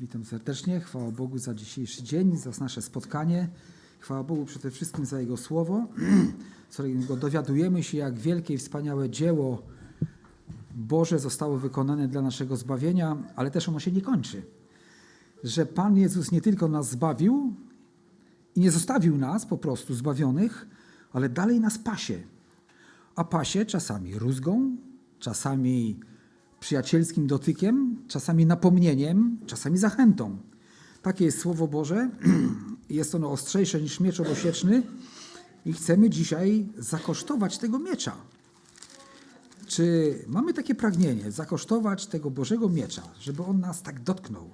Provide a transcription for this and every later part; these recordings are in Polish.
Witam serdecznie. Chwała Bogu za dzisiejszy dzień, za nasze spotkanie. Chwała Bogu przede wszystkim za Jego Słowo, z którego dowiadujemy się, jak wielkie i wspaniałe dzieło Boże zostało wykonane dla naszego zbawienia, ale też ono się nie kończy. Że Pan Jezus nie tylko nas zbawił i nie zostawił nas po prostu zbawionych, ale dalej nas pasie. A pasie czasami rózgą, czasami przyjacielskim dotykiem, czasami napomnieniem, czasami zachętą. Takie jest Słowo Boże. Jest ono ostrzejsze niż miecz obosieczny i chcemy dzisiaj zakosztować tego miecza. Czy mamy takie pragnienie zakosztować tego Bożego miecza, żeby on nas tak dotknął,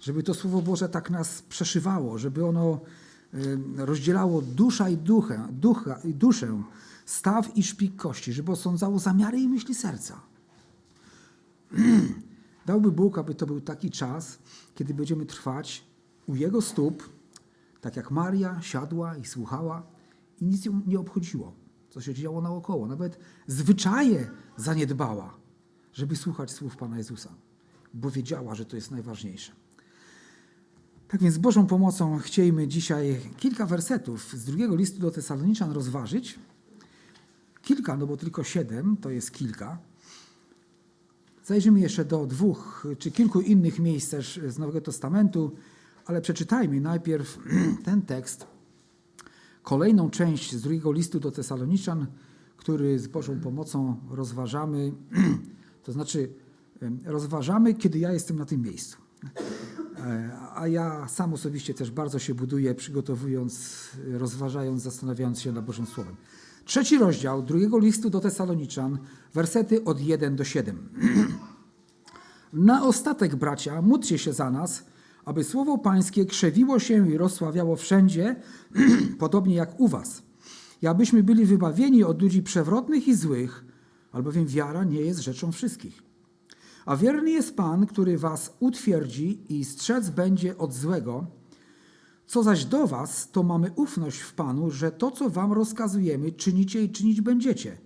żeby to Słowo Boże tak nas przeszywało, żeby ono rozdzielało dusza i duchę, ducha, i duszę, staw i szpik kości, żeby osądzało zamiary i myśli serca. Dałby Bóg, aby to był taki czas, kiedy będziemy trwać u Jego stóp, tak jak Maria siadła i słuchała i nic ją nie obchodziło, co się działo naokoło. Nawet zwyczaje zaniedbała, żeby słuchać słów Pana Jezusa, bo wiedziała, że to jest najważniejsze. Tak więc z Bożą pomocą chcielibyśmy dzisiaj kilka wersetów z drugiego listu do Tesaloniczan rozważyć. Kilka, no bo tylko siedem to jest kilka. Zajrzymy jeszcze do dwóch czy kilku innych miejsc też z Nowego Testamentu, ale przeczytajmy najpierw ten tekst, kolejną część z drugiego listu do Tesaloniczan, który z Bożą pomocą rozważamy, to znaczy rozważamy, kiedy ja jestem na tym miejscu. A ja sam osobiście też bardzo się buduję, przygotowując, rozważając, zastanawiając się nad Bożym Słowem. Trzeci rozdział drugiego listu do Tesaloniczan, wersety od 1 do 7. Na ostatek, bracia, módlcie się za nas, aby słowo Pańskie krzewiło się i rozsławiało wszędzie, podobnie jak u was. I abyśmy byli wybawieni od ludzi przewrotnych i złych, albowiem wiara nie jest rzeczą wszystkich. A wierny jest Pan, który was utwierdzi i strzec będzie od złego, co zaś do Was, to mamy ufność w Panu, że to, co Wam rozkazujemy, czynicie i czynić będziecie.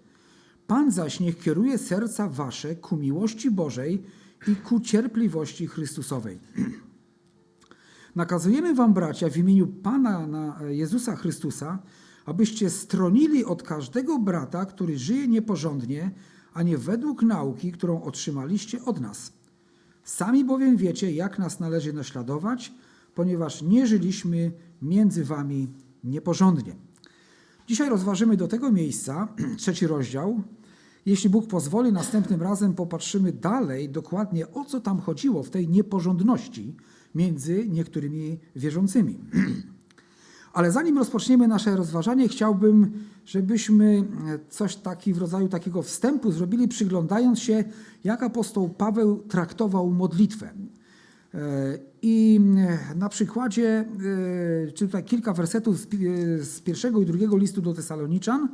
Pan zaś niech kieruje serca Wasze ku miłości Bożej i ku cierpliwości Chrystusowej. Nakazujemy Wam, bracia, w imieniu Pana Jezusa Chrystusa, abyście stronili od każdego brata, który żyje nieporządnie, a nie według nauki, którą otrzymaliście od nas. Sami bowiem wiecie, jak nas należy naśladować – ponieważ nie żyliśmy między wami nieporządnie. Dzisiaj rozważymy do tego miejsca trzeci rozdział. Jeśli Bóg pozwoli, następnym razem popatrzymy dalej dokładnie o co tam chodziło w tej nieporządności między niektórymi wierzącymi. Ale zanim rozpoczniemy nasze rozważanie, chciałbym, żebyśmy coś taki w rodzaju takiego wstępu zrobili, przyglądając się, jak apostoł Paweł traktował modlitwę. I na przykładzie, czy tutaj kilka wersetów z pierwszego i drugiego listu do Tesaloniczan,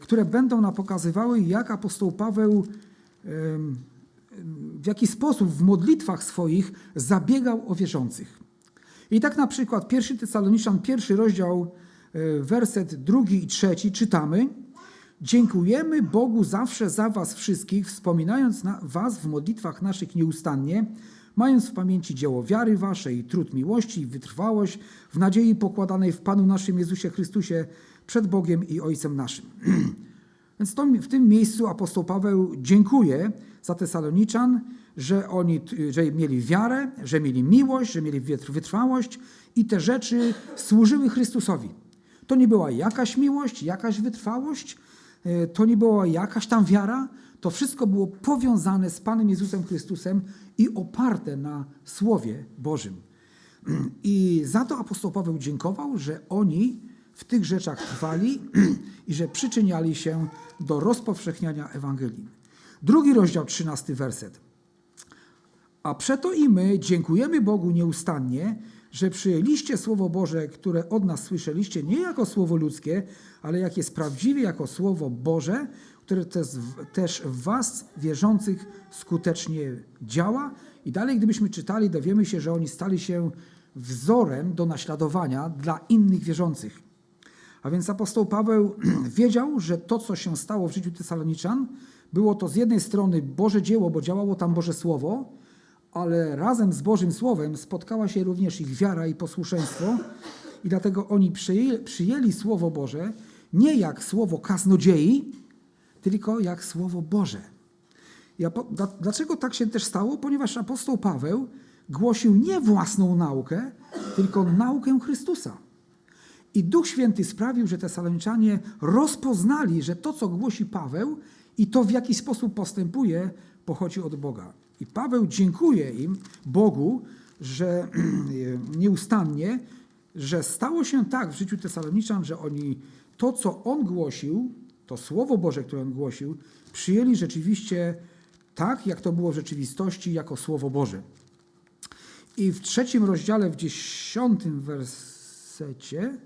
które będą nam pokazywały, jak apostoł Paweł w jaki sposób w modlitwach swoich zabiegał o wierzących. I tak na przykład pierwszy Tesaloniczan, pierwszy rozdział, werset drugi i trzeci czytamy Dziękujemy Bogu zawsze za was wszystkich, wspominając na was w modlitwach naszych nieustannie, mając w pamięci dzieło wiary waszej, trud miłości i wytrwałość w nadziei pokładanej w Panu naszym Jezusie Chrystusie przed Bogiem i Ojcem naszym. Więc to, w tym miejscu apostoł Paweł dziękuje za Tesaloniczan, że oni że mieli wiarę, że mieli miłość, że mieli wytrwałość i te rzeczy służyły Chrystusowi. To nie była jakaś miłość, jakaś wytrwałość, e, to nie była jakaś tam wiara, to wszystko było powiązane z Panem Jezusem Chrystusem i oparte na Słowie Bożym. I za to apostoł Paweł dziękował, że oni w tych rzeczach trwali i że przyczyniali się do rozpowszechniania Ewangelii. Drugi rozdział, trzynasty werset. A przeto i my dziękujemy Bogu nieustannie, że przyjęliście Słowo Boże, które od nas słyszeliście, nie jako Słowo ludzkie, ale jak jest prawdziwie jako Słowo Boże, które też w Was wierzących skutecznie działa. I dalej, gdybyśmy czytali, dowiemy się, że oni stali się wzorem do naśladowania dla innych wierzących. A więc apostoł Paweł wiedział, że to, co się stało w życiu Tesaloniczan, było to z jednej strony Boże dzieło, bo działało tam Boże Słowo, ale razem z Bożym Słowem spotkała się również ich wiara i posłuszeństwo, i dlatego oni przyjęli, przyjęli Słowo Boże nie jak słowo kaznodziei, tylko jak Słowo Boże. Dlaczego tak się też stało? Ponieważ apostoł Paweł głosił nie własną naukę, tylko naukę Chrystusa. I Duch Święty sprawił, że Tesaloniczanie rozpoznali, że to, co głosi Paweł i to, w jaki sposób postępuje, pochodzi od Boga. I Paweł dziękuje im, Bogu, że nieustannie, że stało się tak w życiu Tesaloniczan, że oni to, co on głosił, to Słowo Boże, które on głosił, przyjęli rzeczywiście tak, jak to było w rzeczywistości, jako Słowo Boże. I w trzecim rozdziale, w dziesiątym wersecie,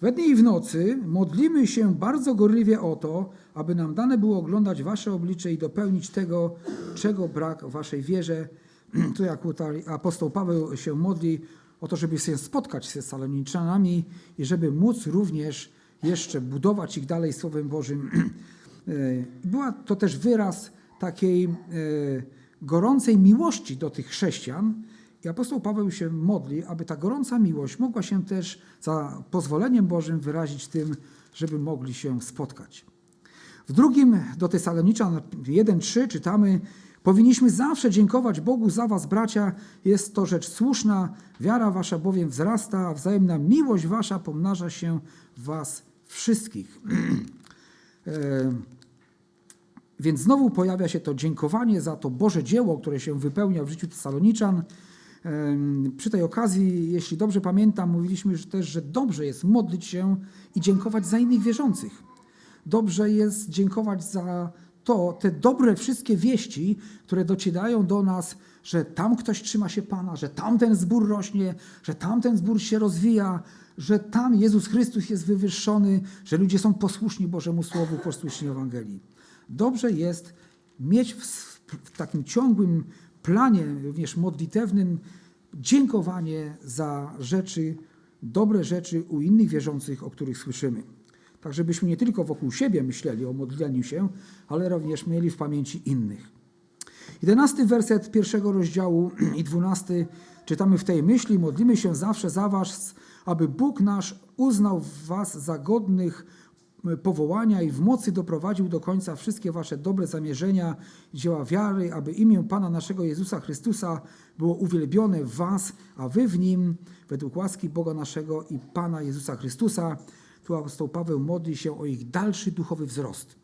we dnie i w nocy modlimy się bardzo gorliwie o to, aby nam dane było oglądać Wasze oblicze i dopełnić tego, czego brak w Waszej wierze. Tu jak apostoł Paweł się modli o to, żeby się spotkać z Saloniczanami i żeby móc również jeszcze budować ich dalej Słowem Bożym. Była to też wyraz takiej e, gorącej miłości do tych chrześcijan, i apostoł Paweł się modli, aby ta gorąca miłość mogła się też za pozwoleniem Bożym wyrazić tym, żeby mogli się spotkać. W drugim do Tesaloniczan 1:3 czytamy: Powinniśmy zawsze dziękować Bogu za was, bracia. Jest to rzecz słuszna. Wiara wasza bowiem wzrasta, a wzajemna miłość wasza pomnaża się w was wszystkich. E, Więc znowu pojawia się to dziękowanie za to Boże dzieło, które się wypełnia w życiu Tesaloniczan. Em, Przy tej okazji, jeśli dobrze pamiętam, mówiliśmy że też, że dobrze jest modlić się i dziękować za innych wierzących. Dobrze jest dziękować za to, te dobre wszystkie wieści, które docierają do nas, że tam ktoś trzyma się Pana, że tamten zbór rośnie, że tamten zbór się rozwija, że tam Jezus Chrystus jest wywyższony, że ludzie są posłuszni Bożemu Słowu, posłuszni Ewangelii. Dobrze jest mieć w, w takim ciągłym planie, również modlitewnym, dziękowanie za rzeczy, dobre rzeczy u innych wierzących, o których słyszymy. Tak, żebyśmy nie tylko wokół siebie myśleli o modleniu się, ale również mieli w pamięci innych. Jedenasty werset pierwszego rozdziału i dwunasty czytamy w tej myśli: Modlimy się zawsze za Was, aby Bóg nasz uznał Was za godnych powołania i w mocy doprowadził do końca wszystkie Wasze dobre zamierzenia dzieła wiary, aby imię Pana naszego Jezusa Chrystusa było uwielbione w Was, a Wy w Nim, według łaski Boga naszego i Pana Jezusa Chrystusa. Tu apostoł Paweł modli się o ich dalszy duchowy wzrost.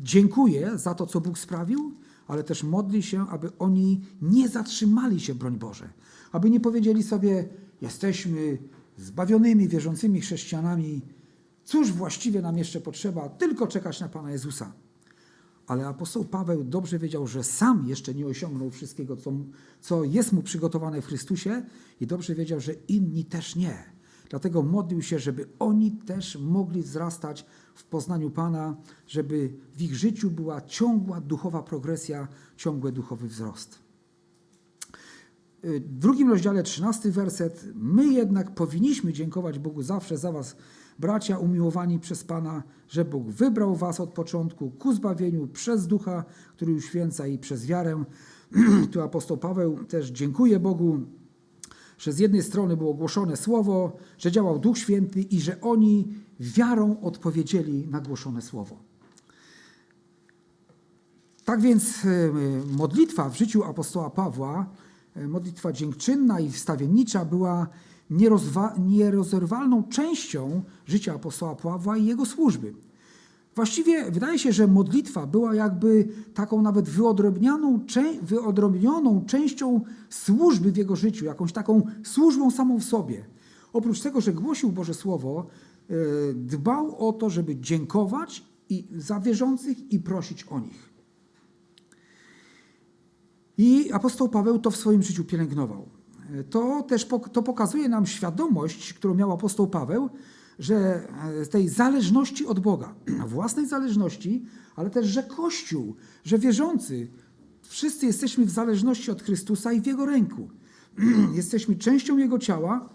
Dziękuję za to, co Bóg sprawił, ale też modli się, aby oni nie zatrzymali się, broń Boże. Aby nie powiedzieli sobie, jesteśmy zbawionymi, wierzącymi chrześcijanami, cóż właściwie nam jeszcze potrzeba, tylko czekać na Pana Jezusa. Ale apostoł Paweł dobrze wiedział, że sam jeszcze nie osiągnął wszystkiego, co, co jest mu przygotowane w Chrystusie i dobrze wiedział, że inni też nie. Dlatego modlił się, żeby oni też mogli wzrastać w poznaniu Pana, żeby w ich życiu była ciągła duchowa progresja, ciągły duchowy wzrost. W drugim rozdziale, 13 werset. My jednak powinniśmy dziękować Bogu zawsze za Was, bracia umiłowani przez Pana, że Bóg wybrał Was od początku ku zbawieniu przez ducha, który uświęca i przez wiarę. tu apostoł Paweł też dziękuję Bogu, że z jednej strony było głoszone słowo, że działał Duch Święty i że oni wiarą odpowiedzieli na głoszone słowo. Tak więc e, modlitwa w życiu apostoła Pawła, modlitwa dziękczynna i wstawiennicza była nierozerwalną częścią życia apostoła Pawła i jego służby. Właściwie wydaje się, że modlitwa była jakby taką nawet wyodrębnioną częścią służby w jego życiu, jakąś taką służbą samą w sobie. Oprócz tego, że głosił Boże Słowo, e, dbał o to, żeby dziękować i za wierzących i prosić o nich. I apostoł Paweł to w swoim życiu pielęgnował. To też to pokazuje nam świadomość, którą miał apostoł Paweł, że e, tej zależności od Boga, własnej zależności, ale też, że Kościół, że wierzący, wszyscy jesteśmy w zależności od Chrystusa i w Jego ręku. Jesteśmy częścią Jego ciała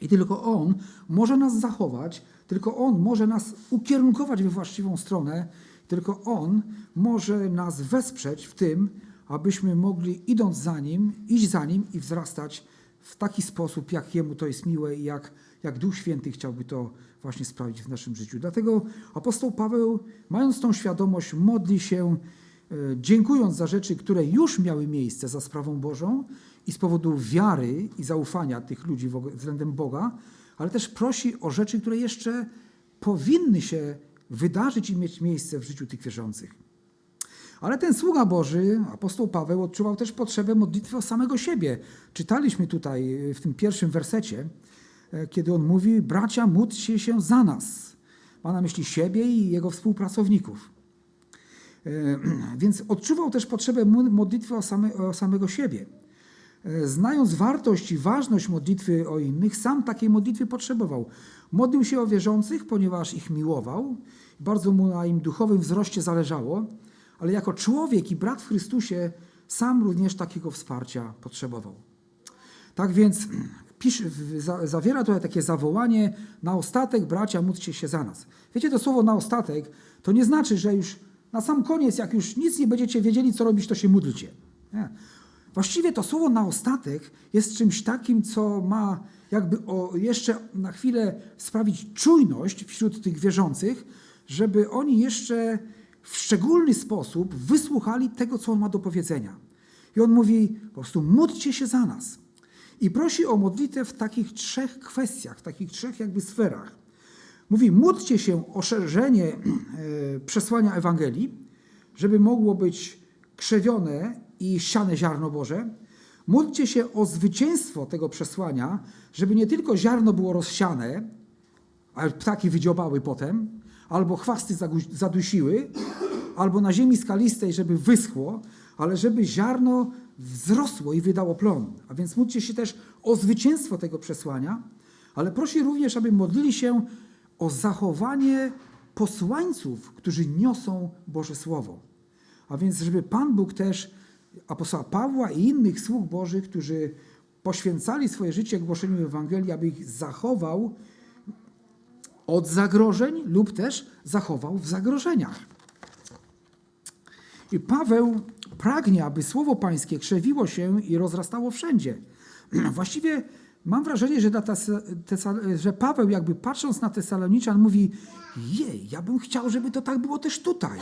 i tylko On może nas zachować, tylko On może nas ukierunkować we właściwą stronę, tylko On może nas wesprzeć w tym, abyśmy mogli idąc za Nim, iść za Nim i wzrastać w taki sposób, jak Jemu to jest miłe i jak, jak Duch Święty chciałby to właśnie sprawić w naszym życiu. Dlatego apostoł Paweł, mając tą świadomość, modli się, e, dziękując za rzeczy, które już miały miejsce za sprawą Bożą i z powodu wiary i zaufania tych ludzi względem Boga, ale też prosi o rzeczy, które jeszcze powinny się wydarzyć i mieć miejsce w życiu tych wierzących. Ale ten sługa Boży, apostoł Paweł, odczuwał też potrzebę modlitwy o samego siebie. Czytaliśmy tutaj w tym pierwszym wersecie, e, kiedy on mówi: Bracia, módlcie się za nas. Ma na myśli siebie i jego współpracowników. E, więc odczuwał też potrzebę modlitwy o, same, o samego siebie. E, znając wartość i ważność modlitwy o innych, sam takiej modlitwy potrzebował. Modlił się o wierzących, ponieważ ich miłował, bardzo mu na im duchowym wzroście zależało, ale jako człowiek i brat w Chrystusie sam również takiego wsparcia potrzebował. Tak więc pisz, zawiera tutaj takie zawołanie na ostatek, bracia, módlcie się za nas. Wiecie, to słowo na ostatek to nie znaczy, że już na sam koniec, jak już nic nie będziecie wiedzieli, co robić, to się módlcie. Nie. Właściwie to słowo na ostatek jest czymś takim, co ma jakby o, jeszcze na chwilę sprawić czujność wśród tych wierzących, żeby oni jeszcze w szczególny sposób wysłuchali tego, co on ma do powiedzenia. I on mówi po prostu módlcie się za nas. I prosi o modlitwę w takich trzech kwestiach, w takich trzech jakby sferach. Mówi módlcie się o szerzenie e, przesłania Ewangelii, żeby mogło być krzewione i siane ziarno Boże. Módlcie się o zwycięstwo tego przesłania, żeby nie tylko ziarno było rozsiane, a ptaki wydziobały potem, albo chwasty zadusiły, albo na ziemi skalistej, żeby wyschło, ale żeby ziarno wzrosło i wydało plon. A więc módlcie się też o zwycięstwo tego przesłania, ale prosi również, aby modlili się o zachowanie posłańców, którzy niosą Boże Słowo. A więc, żeby Pan Bóg też apostoła Pawła i innych sług Bożych, którzy poświęcali swoje życie głoszeniu Ewangelii, aby ich zachował od zagrożeń lub też zachował w zagrożeniach. I Paweł pragnie, aby słowo pańskie krzewiło się i rozrastało wszędzie. Właściwie mam wrażenie, że, że Paweł jakby patrząc na Tesaloniczan mówi jej, ja bym chciał, żeby to tak było też tutaj.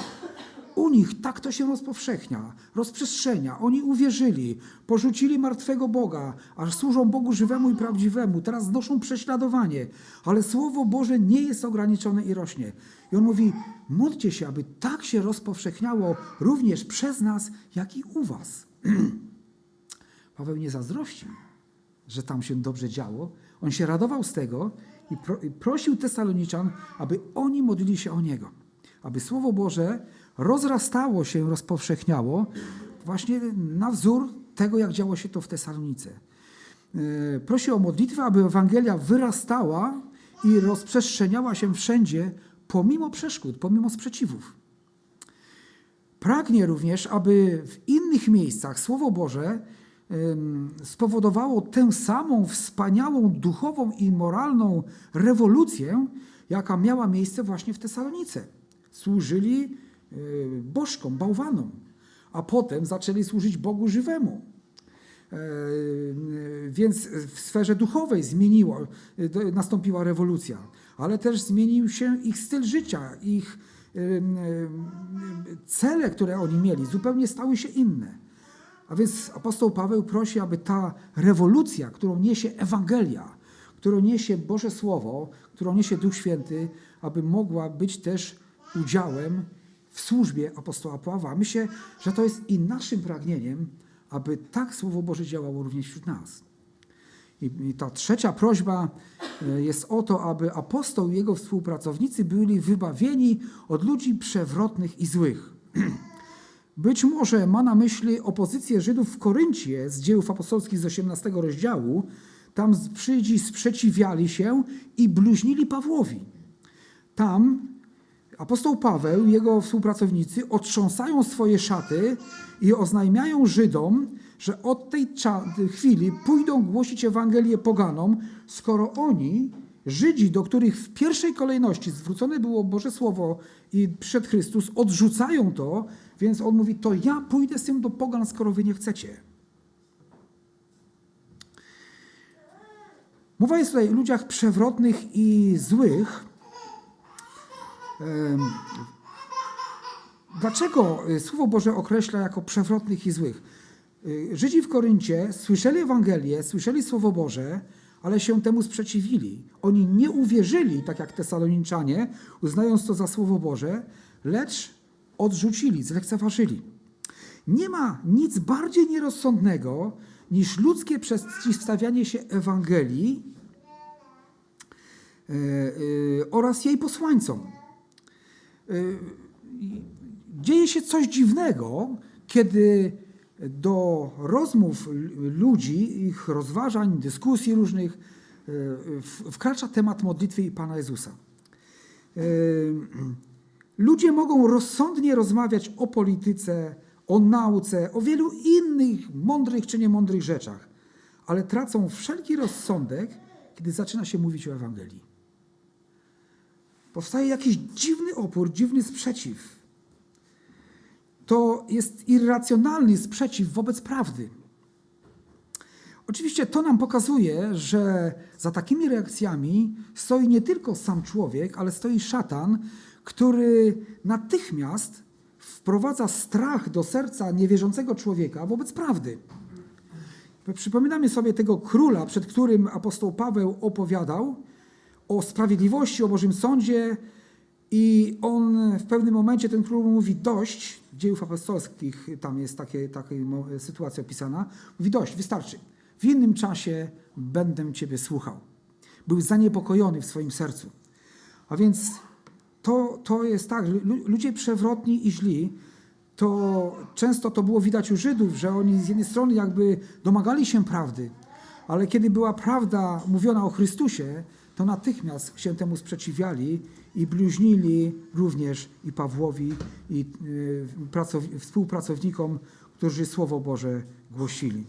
U nich tak to się rozpowszechnia, rozprzestrzenia. Oni uwierzyli, porzucili martwego Boga, aż służą Bogu żywemu i prawdziwemu. Teraz znoszą prześladowanie, ale Słowo Boże nie jest ograniczone i rośnie. I on mówi: módlcie się, aby tak się rozpowszechniało również przez nas, jak i u was. Paweł nie zazdrościł, że tam się dobrze działo. On się radował z tego i, pro, i prosił Tesaloniczan, aby oni modlili się o niego. Aby Słowo Boże rozrastało się, rozpowszechniało właśnie na wzór tego, jak działo się to w Tesalonice. E, prosi o modlitwę, aby Ewangelia wyrastała i rozprzestrzeniała się wszędzie, pomimo przeszkód, pomimo sprzeciwów. Pragnie również, aby w innych miejscach Słowo Boże spowodowało tę samą wspaniałą duchową i moralną rewolucję, jaka miała miejsce właśnie w Tesalonice. Służyli bożkom, bałwanom, a potem zaczęli służyć Bogu żywemu. E, y, więc w sferze duchowej zmieniło, y, nastąpiła rewolucja, ale też zmienił się ich styl życia, ich cele, które oni mieli, zupełnie stały się inne. A więc apostoł Paweł prosi, aby ta rewolucja, którą niesie Ewangelia, którą niesie Boże Słowo, którą niesie Duch Święty, aby mogła być też udziałem w służbie apostoła Pawła. Myślę, że to jest i naszym pragnieniem, aby tak Słowo Boże działało również wśród nas. I, ta trzecia prośba e, jest o to, aby apostoł i jego współpracownicy byli wybawieni od ludzi przewrotnych i złych. Być może ma na myśli opozycję Żydów w Koryncie z dziejów apostolskich z 18 rozdziału. Tam Żydzi sprzeciwiali się i bluźnili Pawłowi. Tam Apostoł Paweł i jego współpracownicy otrząsają swoje szaty i oznajmiają Żydom, że od tej chwili pójdą głosić Ewangelię poganom, skoro oni Żydzi, do których w pierwszej kolejności zwrócone było Boże Słowo i przed Chrystus, odrzucają to, więc on mówi, to ja pójdę z tym do pogan, skoro wy nie chcecie. Mowa jest tutaj o ludziach przewrotnych i złych. Dlaczego y, Słowo Boże określa jako przewrotnych i złych? Y, Żydzi w Koryncie słyszeli Ewangelię, słyszeli Słowo Boże, ale się temu sprzeciwili. Oni nie uwierzyli, tak jak Tesaloniczanie, uznając to za Słowo Boże, lecz odrzucili, zlekceważyli. Nie ma nic bardziej nierozsądnego niż ludzkie przeciwstawianie się Ewangelii e, e, oraz jej posłańcom. E, Dzieje się coś dziwnego, kiedy do rozmów ludzi, ich rozważań, dyskusji różnych w- wkracza temat modlitwy i Pana Jezusa. E, Ludzie mogą rozsądnie rozmawiać o polityce, o nauce, o wielu innych mądrych czy niemądrych rzeczach, ale tracą wszelki rozsądek, kiedy zaczyna się mówić o Ewangelii. Powstaje jakiś dziwny opór, dziwny sprzeciw. To jest irracjonalny sprzeciw wobec prawdy. Oczywiście to nam pokazuje, że za takimi reakcjami stoi nie tylko sam człowiek, ale stoi szatan, który natychmiast wprowadza strach do serca niewierzącego człowieka wobec prawdy. Przypominamy sobie tego króla, przed którym apostoł Paweł opowiadał o sprawiedliwości, o Bożym Sądzie i on w pewnym momencie, ten król mówi dość, dziejów apostolskich tam jest takie, taka sytuacja opisana, mówi dość, wystarczy. W innym czasie będę Ciebie słuchał. Był zaniepokojony w swoim sercu. A więc to, to jest tak, lu- ludzie przewrotni i źli, to często to było widać u Żydów, że oni z jednej strony jakby domagali się prawdy, ale kiedy była prawda mówiona o Chrystusie, to natychmiast się temu sprzeciwiali i bluźnili również i Pawłowi, i y, pracow- współpracownikom, którzy Słowo Boże głosili.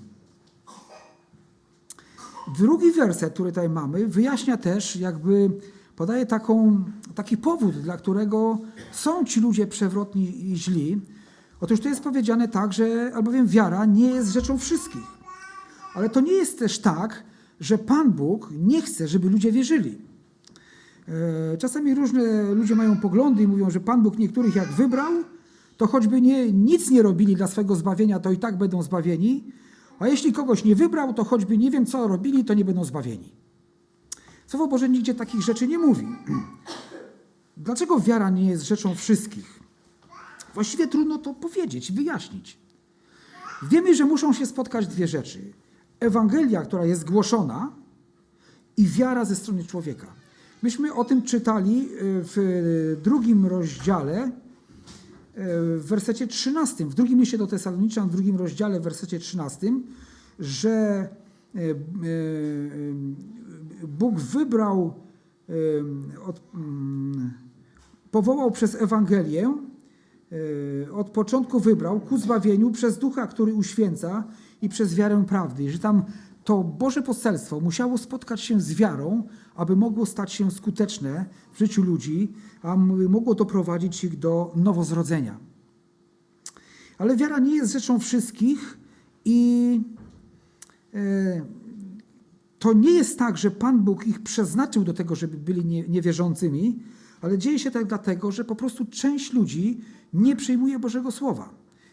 Drugi werset, który tutaj mamy, wyjaśnia też, jakby podaje taką, taki powód, dla którego są ci ludzie przewrotni i źli. Otóż tu jest powiedziane tak, że albowiem wiara nie jest rzeczą wszystkich. Ale to nie jest też tak, że Pan Bóg nie chce, żeby ludzie wierzyli. E, Czasami różne ludzie mają poglądy i mówią, że Pan Bóg niektórych jak wybrał, to choćby nie, nic nie robili dla swego zbawienia, to i tak będą zbawieni. A jeśli kogoś nie wybrał, to choćby nie wiem co robili, to nie będą zbawieni. Słowo Boże nigdzie takich rzeczy nie mówi. Dlaczego wiara nie jest rzeczą wszystkich? Właściwie trudno to powiedzieć, wyjaśnić. Wiemy, że muszą się spotkać dwie rzeczy. Ewangelia, która jest głoszona i wiara ze strony człowieka. Myśmy o tym czytali y, w drugim rozdziale, y, w wersecie 13, w drugim liście do Tesaloniczan, w drugim rozdziale, w wersecie 13, że y, Bóg wybrał, mm, powołał przez Ewangelię, od początku wybrał ku zbawieniu przez Ducha, który uświęca i przez wiarę prawdy. I że tam to Boże poselstwo musiało spotkać się z wiarą, aby mogło stać się skuteczne w życiu ludzi, a m- mogło doprowadzić ich do nowozrodzenia. Ale wiara nie jest rzeczą wszystkich i e, to nie jest tak, że Pan Bóg ich przeznaczył do tego, żeby byli nie- niewierzącymi, ale dzieje się tak dlatego, że po prostu część ludzi nie przyjmuje Bożego Słowa.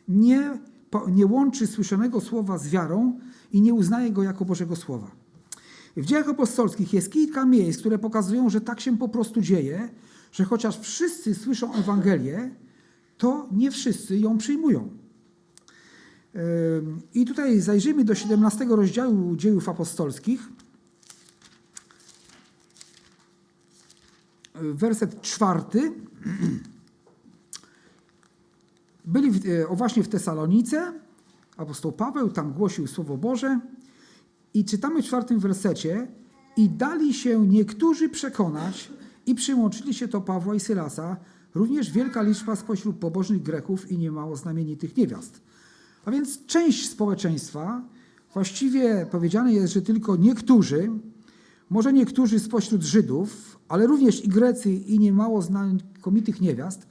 Nie, nie łączy słyszonego Słowa z wiarą i nie uznaje go jako Bożego Słowa. W dziejach apostolskich jest kilka miejsc, które pokazują, że tak się po prostu dzieje, że chociaż wszyscy słyszą Ewangelię, to nie wszyscy ją przyjmują. I tutaj zajrzyjmy do 17 rozdziału dziejów apostolskich. Werset czwarty. Byli w, e, o właśnie w Tesalonice, apostoł Paweł tam głosił Słowo Boże i czytamy w czwartym wersecie i dali się niektórzy przekonać i przyłączyli się do Pawła i Sylasa, również wielka liczba spośród pobożnych Greków i niemało znamienitych niewiast. A więc część społeczeństwa, właściwie powiedziane jest, że tylko niektórzy, może niektórzy spośród Żydów, ale również i Grecy i niemało znakomitych niewiast,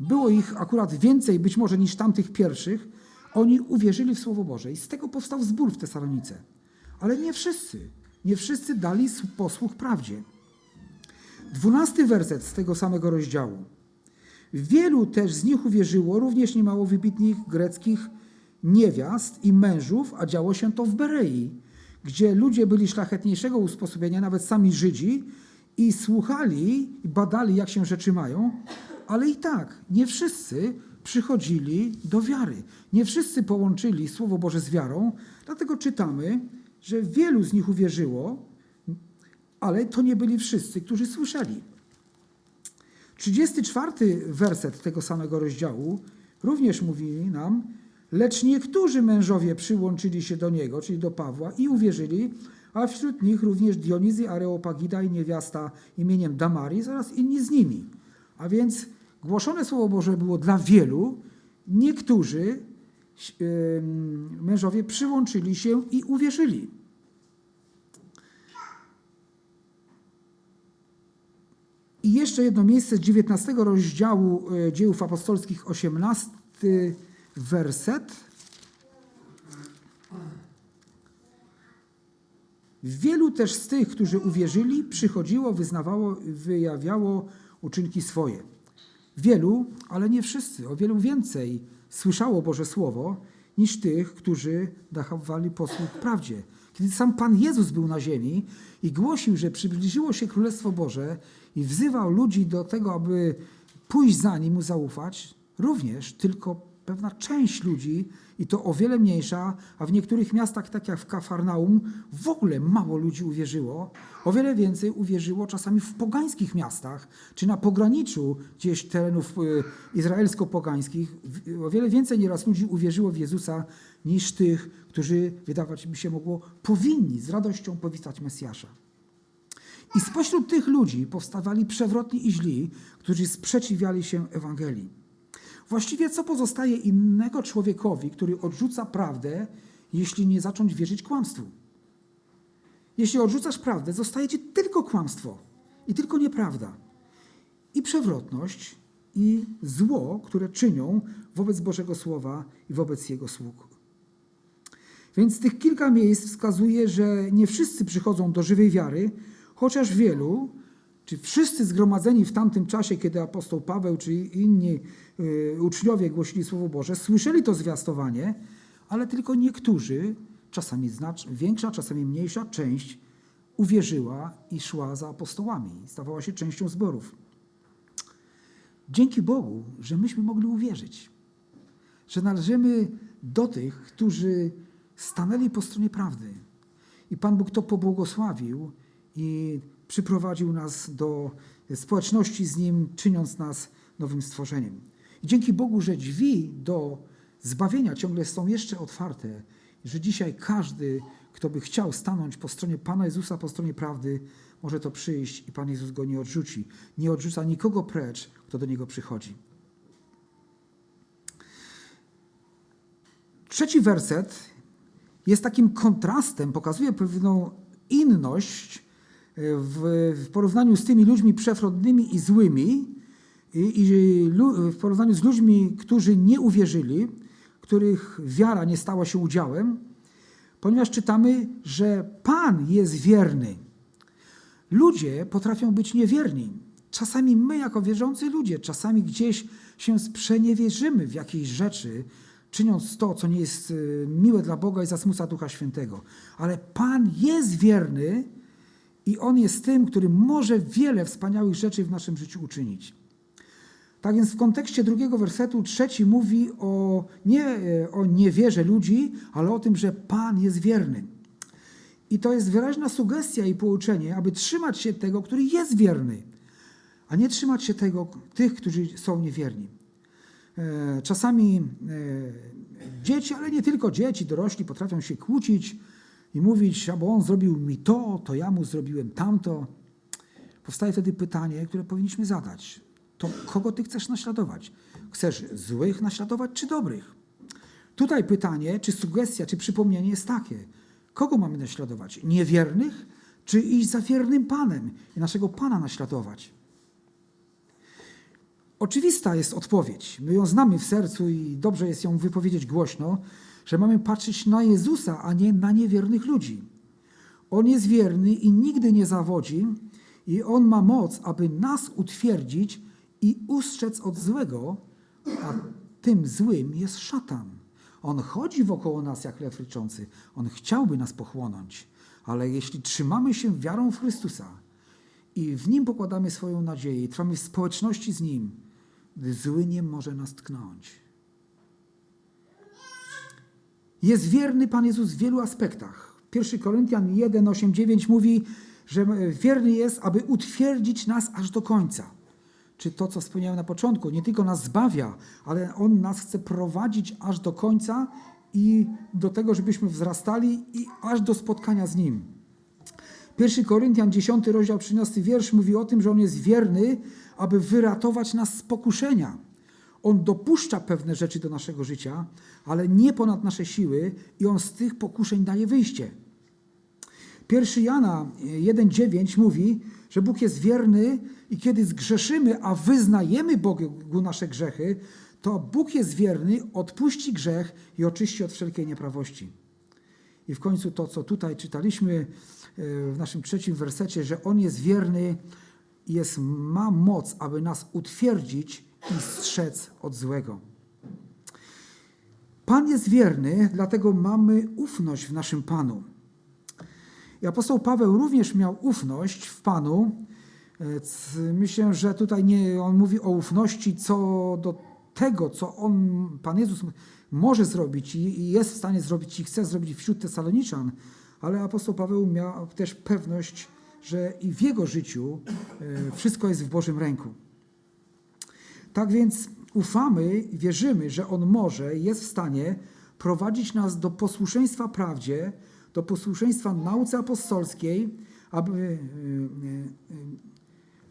było ich akurat więcej być może niż tamtych pierwszych, oni uwierzyli w Słowo Boże i z tego powstał zbór w Tesalonice. Ale nie wszyscy, nie wszyscy dali posłuch prawdzie. Dwunasty werset z tego samego rozdziału. Wielu też z nich uwierzyło, również niemało wybitnych greckich niewiast i mężów, a działo się to w Berei, gdzie ludzie byli szlachetniejszego usposobienia, nawet sami Żydzi, i słuchali i badali, jak się rzeczy mają, ale i tak nie wszyscy przychodzili do wiary. Nie wszyscy połączyli Słowo Boże z wiarą, dlatego czytamy, że wielu z nich uwierzyło, ale to nie byli wszyscy, którzy słyszeli. 34 werset tego samego rozdziału również mówi nam, lecz niektórzy mężowie przyłączyli się do niego, czyli do Pawła i uwierzyli, a wśród nich również Dionizy Areopagita i niewiasta imieniem Damaris oraz inni z nimi. A więc głoszone Słowo Boże było dla wielu, niektórzy mężowie przyłączyli się i uwierzyli. I jeszcze jedno miejsce z 19 rozdziału e, Dziejów Apostolskich, 18 werset. Wielu też z tych, którzy uwierzyli, przychodziło, wyznawało, wyjawiało uczynki swoje. Wielu, ale nie wszyscy, o wielu więcej słyszało Boże Słowo niż tych, którzy dachowali posłuch prawdzie. Kiedy sam Pan Jezus był na ziemi i głosił, że przybliżyło się Królestwo Boże i wzywał ludzi do tego, aby pójść za nim, mu zaufać, również tylko pewna część ludzi, i to o wiele mniejsza, a w niektórych miastach, tak jak w Kafarnaum, w ogóle mało ludzi uwierzyło. O wiele więcej uwierzyło czasami w pogańskich miastach, czy na pograniczu gdzieś terenów y, izraelsko-pogańskich. O wiele więcej nieraz ludzi uwierzyło w Jezusa niż tych, którzy, wydawać by się mogło, powinni z radością powitać Mesjasza. I spośród tych ludzi powstawali przewrotni i źli, którzy sprzeciwiali się Ewangelii. Właściwie co pozostaje innego człowiekowi, który odrzuca prawdę, jeśli nie zacząć wierzyć kłamstwu? Jeśli odrzucasz prawdę, zostaje ci tylko kłamstwo i tylko nieprawda. I przewrotność, i zło, które czynią wobec Bożego Słowa i wobec Jego sług. Więc tych kilka miejsc wskazuje, że nie wszyscy przychodzą do żywej wiary, chociaż wielu, czy wszyscy zgromadzeni w tamtym czasie, kiedy apostoł Paweł czy inni y, uczniowie głosili Słowo Boże, słyszeli to zwiastowanie, ale tylko niektórzy, czasami znacz, większa, czasami mniejsza część uwierzyła i szła za apostołami, stawała się częścią zborów. Dzięki Bogu, że myśmy mogli uwierzyć, że należymy do tych, którzy stanęli po stronie prawdy. I Pan Bóg to pobłogosławił i przyprowadził nas do społeczności z Nim, czyniąc nas nowym stworzeniem. I dzięki Bogu, że drzwi do zbawienia ciągle są jeszcze otwarte, że dzisiaj każdy, kto by chciał stanąć po stronie Pana Jezusa, po stronie prawdy, może to przyjść i Pan Jezus go nie odrzuci. Nie odrzuca nikogo precz, kto do Niego przychodzi. Trzeci werset jest takim kontrastem, pokazuje pewną inność w, w porównaniu z tymi ludźmi przewrotnymi i złymi, i, i w porównaniu z ludźmi, którzy nie uwierzyli, których wiara nie stała się udziałem, ponieważ czytamy, że Pan jest wierny. Ludzie potrafią być niewierni. Czasami my, jako wierzący ludzie, czasami gdzieś się sprzeniewierzymy w jakiejś rzeczy, czyniąc to, co nie jest y, miłe dla Boga i zasmuca Ducha Świętego. Ale Pan jest wierny i On jest tym, który może wiele wspaniałych rzeczy w naszym życiu uczynić. Tak więc w kontekście drugiego wersetu trzeci mówi o nie e, o niewierze ludzi, ale o tym, że Pan jest wierny. I to jest wyraźna sugestia i pouczenie, aby trzymać się tego, który jest wierny, a nie trzymać się tego, tych, którzy są niewierni. E, czasami e, dzieci, ale nie tylko dzieci, dorośli potrafią się kłócić, i mówić, albo on zrobił mi to, to ja mu zrobiłem tamto. Powstaje wtedy pytanie, które powinniśmy zadać. To kogo ty chcesz naśladować? Chcesz złych naśladować czy dobrych? Tutaj pytanie, czy sugestia, czy przypomnienie jest takie. Kogo mamy naśladować? Niewiernych, czy iść za wiernym Panem i naszego Pana naśladować? Oczywista jest odpowiedź. My ją znamy w sercu i dobrze jest ją wypowiedzieć głośno, że mamy patrzeć na Jezusa, a nie na niewiernych ludzi. On jest wierny i nigdy nie zawodzi, i on ma moc, aby nas utwierdzić i ustrzec od złego, a tym złym jest szatan. On chodzi wokoło nas jak lew ryczący. On chciałby nas pochłonąć, ale jeśli trzymamy się wiarą w Chrystusa i w Nim pokładamy swoją nadzieję i trwamy w społeczności z Nim, zły nie może nas tknąć. Jest wierny Pan Jezus w wielu aspektach. 1 Koryntian 1, 8, 9 mówi, że wierny jest, aby utwierdzić nas aż do końca. Czy to, co wspomniałem na początku, nie tylko nas zbawia, ale On nas chce prowadzić aż do końca i do tego, żebyśmy wzrastali i aż do spotkania z Nim. 1 Koryntian 10, rozdział 13 wiersz mówi o tym, że On jest wierny, aby wyratować nas z pokuszenia. On dopuszcza pewne rzeczy do naszego życia, ale nie ponad nasze siły i On z tych pokuszeń daje wyjście. 1 Jana 1,9 mówi, że Bóg jest wierny i kiedy zgrzeszymy, a wyznajemy Bogu nasze grzechy, to Bóg jest wierny, odpuści grzech i oczyści od wszelkiej nieprawości. I w końcu to, co tutaj czytaliśmy e, w naszym trzecim wersecie, że On jest wierny i jest, ma moc, aby nas utwierdzić i strzec od złego. Pan jest wierny, dlatego mamy ufność w naszym Panu. I apostoł Paweł również miał ufność w Panu. E, myślę, że tutaj nie, on mówi o ufności co do tego, co on, Pan Jezus może zrobić i jest w stanie zrobić i chce zrobić wśród Tesaloniczan, ale apostoł Paweł miał też pewność, że i w jego życiu e, wszystko jest w Bożym ręku. Tak więc ufamy wierzymy, że On może, jest w stanie prowadzić nas do posłuszeństwa prawdzie, do posłuszeństwa nauce apostolskiej, aby e, e,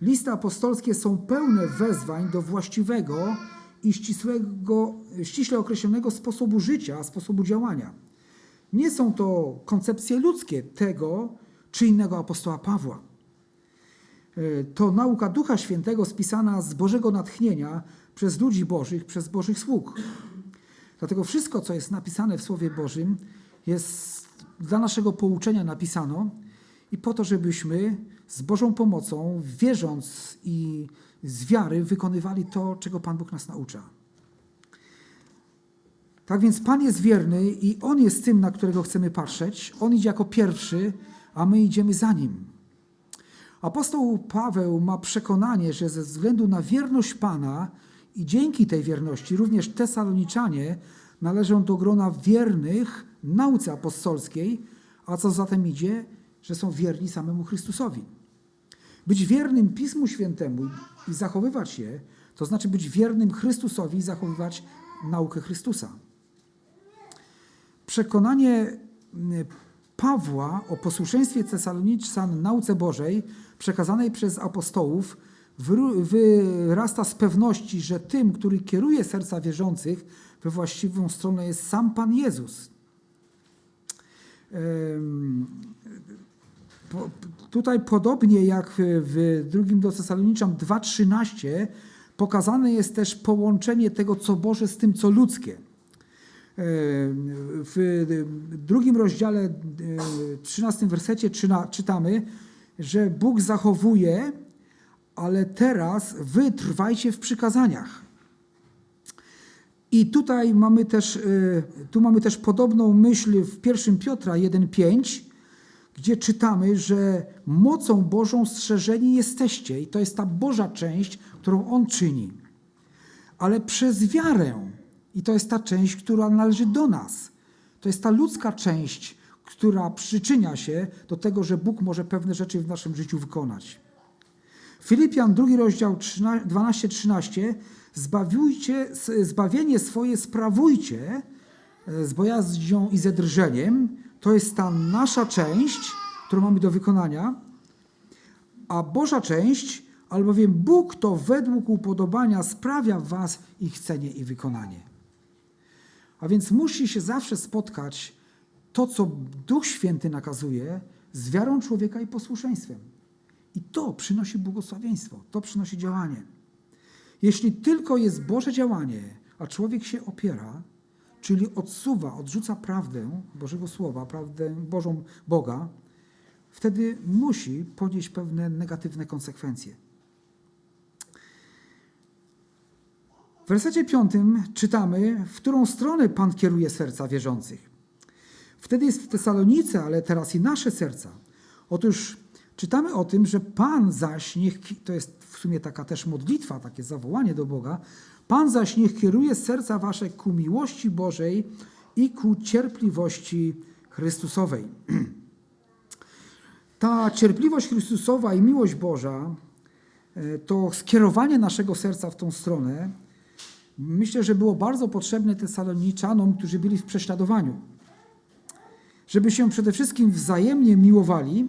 listy apostolskie są pełne wezwań do właściwego i ścisłego, ściśle określonego sposobu życia, sposobu działania. Nie są to koncepcje ludzkie tego czy innego apostoła Pawła. E, to nauka Ducha Świętego spisana z Bożego natchnienia przez ludzi Bożych, przez Bożych sług. Dlatego wszystko, co jest napisane w Słowie Bożym, jest dla naszego pouczenia napisano i po to, żebyśmy z Bożą pomocą, wierząc i z wiary, wykonywali to, czego Pan Bóg nas naucza. Tak więc Pan jest wierny i On jest tym, na którego chcemy patrzeć. On idzie jako pierwszy, a my idziemy za Nim. Apostoł Paweł ma przekonanie, że ze względu na wierność Pana i dzięki tej wierności również Tesaloniczanie należą do grona wiernych nauce apostolskiej, a co za tym idzie, że są wierni samemu Chrystusowi. Być wiernym Pismu Świętemu i zachowywać je, to znaczy być wiernym Chrystusowi i zachowywać naukę Chrystusa. Przekonanie Pawła o posłuszeństwie Tesaloniczan nauce Bożej przekazanej przez apostołów wyrasta z pewności, że tym, który kieruje serca wierzących we właściwą stronę jest sam Pan Jezus. Tutaj podobnie jak w drugim do Tesaloniczan 2.13 pokazane jest też połączenie tego, co Boże z tym, co ludzkie. W drugim rozdziale, 13 wersecie czytamy, że Bóg zachowuje, ale teraz wy trwajcie w przykazaniach. I tutaj mamy też, y, tu mamy też podobną myśl w 1 Piotra 1,5, gdzie czytamy, że mocą Bożą strzeżeni jesteście. I to jest ta Boża część, którą On czyni. Ale przez wiarę. I to jest ta część, która należy do nas. To jest ta ludzka część, która przyczynia się do tego, że Bóg może pewne rzeczy w naszym życiu wykonać. Filipian, drugi rozdział 12-13 Zbawiujcie, zbawienie swoje sprawujcie e, z bojaźnią i ze drżeniem. To jest ta nasza część, którą mamy do wykonania. A Boża część, albowiem Bóg to według upodobania sprawia w was ich chcenie i wykonanie. A więc musi się zawsze spotkać to, co Duch Święty nakazuje, z wiarą człowieka i posłuszeństwem. I to przynosi błogosławieństwo, to przynosi działanie. Jeśli tylko jest Boże działanie, a człowiek się opiera, czyli odsuwa, odrzuca prawdę Bożego Słowa, prawdę Bożą Boga, wtedy musi ponieść pewne negatywne konsekwencje. W wersecie piątym czytamy, w którą stronę Pan kieruje serca wierzących. Wtedy jest w Tesalonice, ale teraz i nasze serca. Otóż czytamy o tym, że Pan zaś niech, to jest w sumie taka też modlitwa, takie zawołanie do Boga, Pan zaś niech kieruje serca wasze ku miłości Bożej i ku cierpliwości Chrystusowej. Ta cierpliwość Chrystusowa i miłość Boża, e, to skierowanie naszego serca w tą stronę, myślę, że było bardzo potrzebne Tesaloniczanom, którzy byli w prześladowaniu. Żeby się przede wszystkim wzajemnie miłowali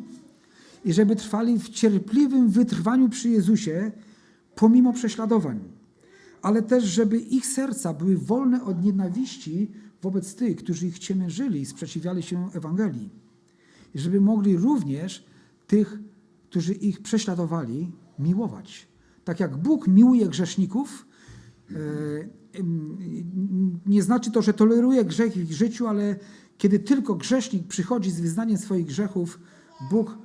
i żeby trwali w cierpliwym wytrwaniu przy Jezusie pomimo prześladowań, ale też żeby ich serca były wolne od nienawiści wobec tych, którzy ich ciemiężyli i sprzeciwiali się Ewangelii. I żeby mogli również tych, którzy ich prześladowali, miłować. Tak jak Bóg miłuje grzeszników, nie znaczy to, że toleruje grzech w ich życiu, ale kiedy tylko grzesznik przychodzi z wyznaniem swoich grzechów, Bóg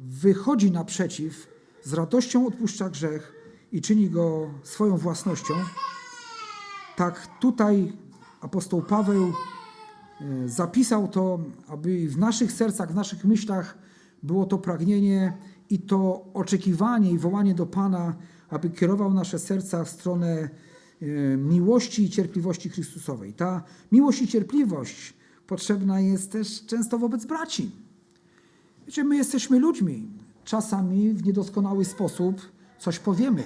wychodzi naprzeciw, z radością odpuszcza grzech i czyni go swoją własnością. Tak tutaj apostoł Paweł e, zapisał to, aby w naszych sercach, w naszych myślach było to pragnienie i to oczekiwanie i wołanie do Pana, aby kierował nasze serca w stronę e, miłości i cierpliwości Chrystusowej. Ta miłość i cierpliwość potrzebna jest też często wobec braci. Wiecie, my jesteśmy ludźmi. Czasami w niedoskonały sposób coś powiemy.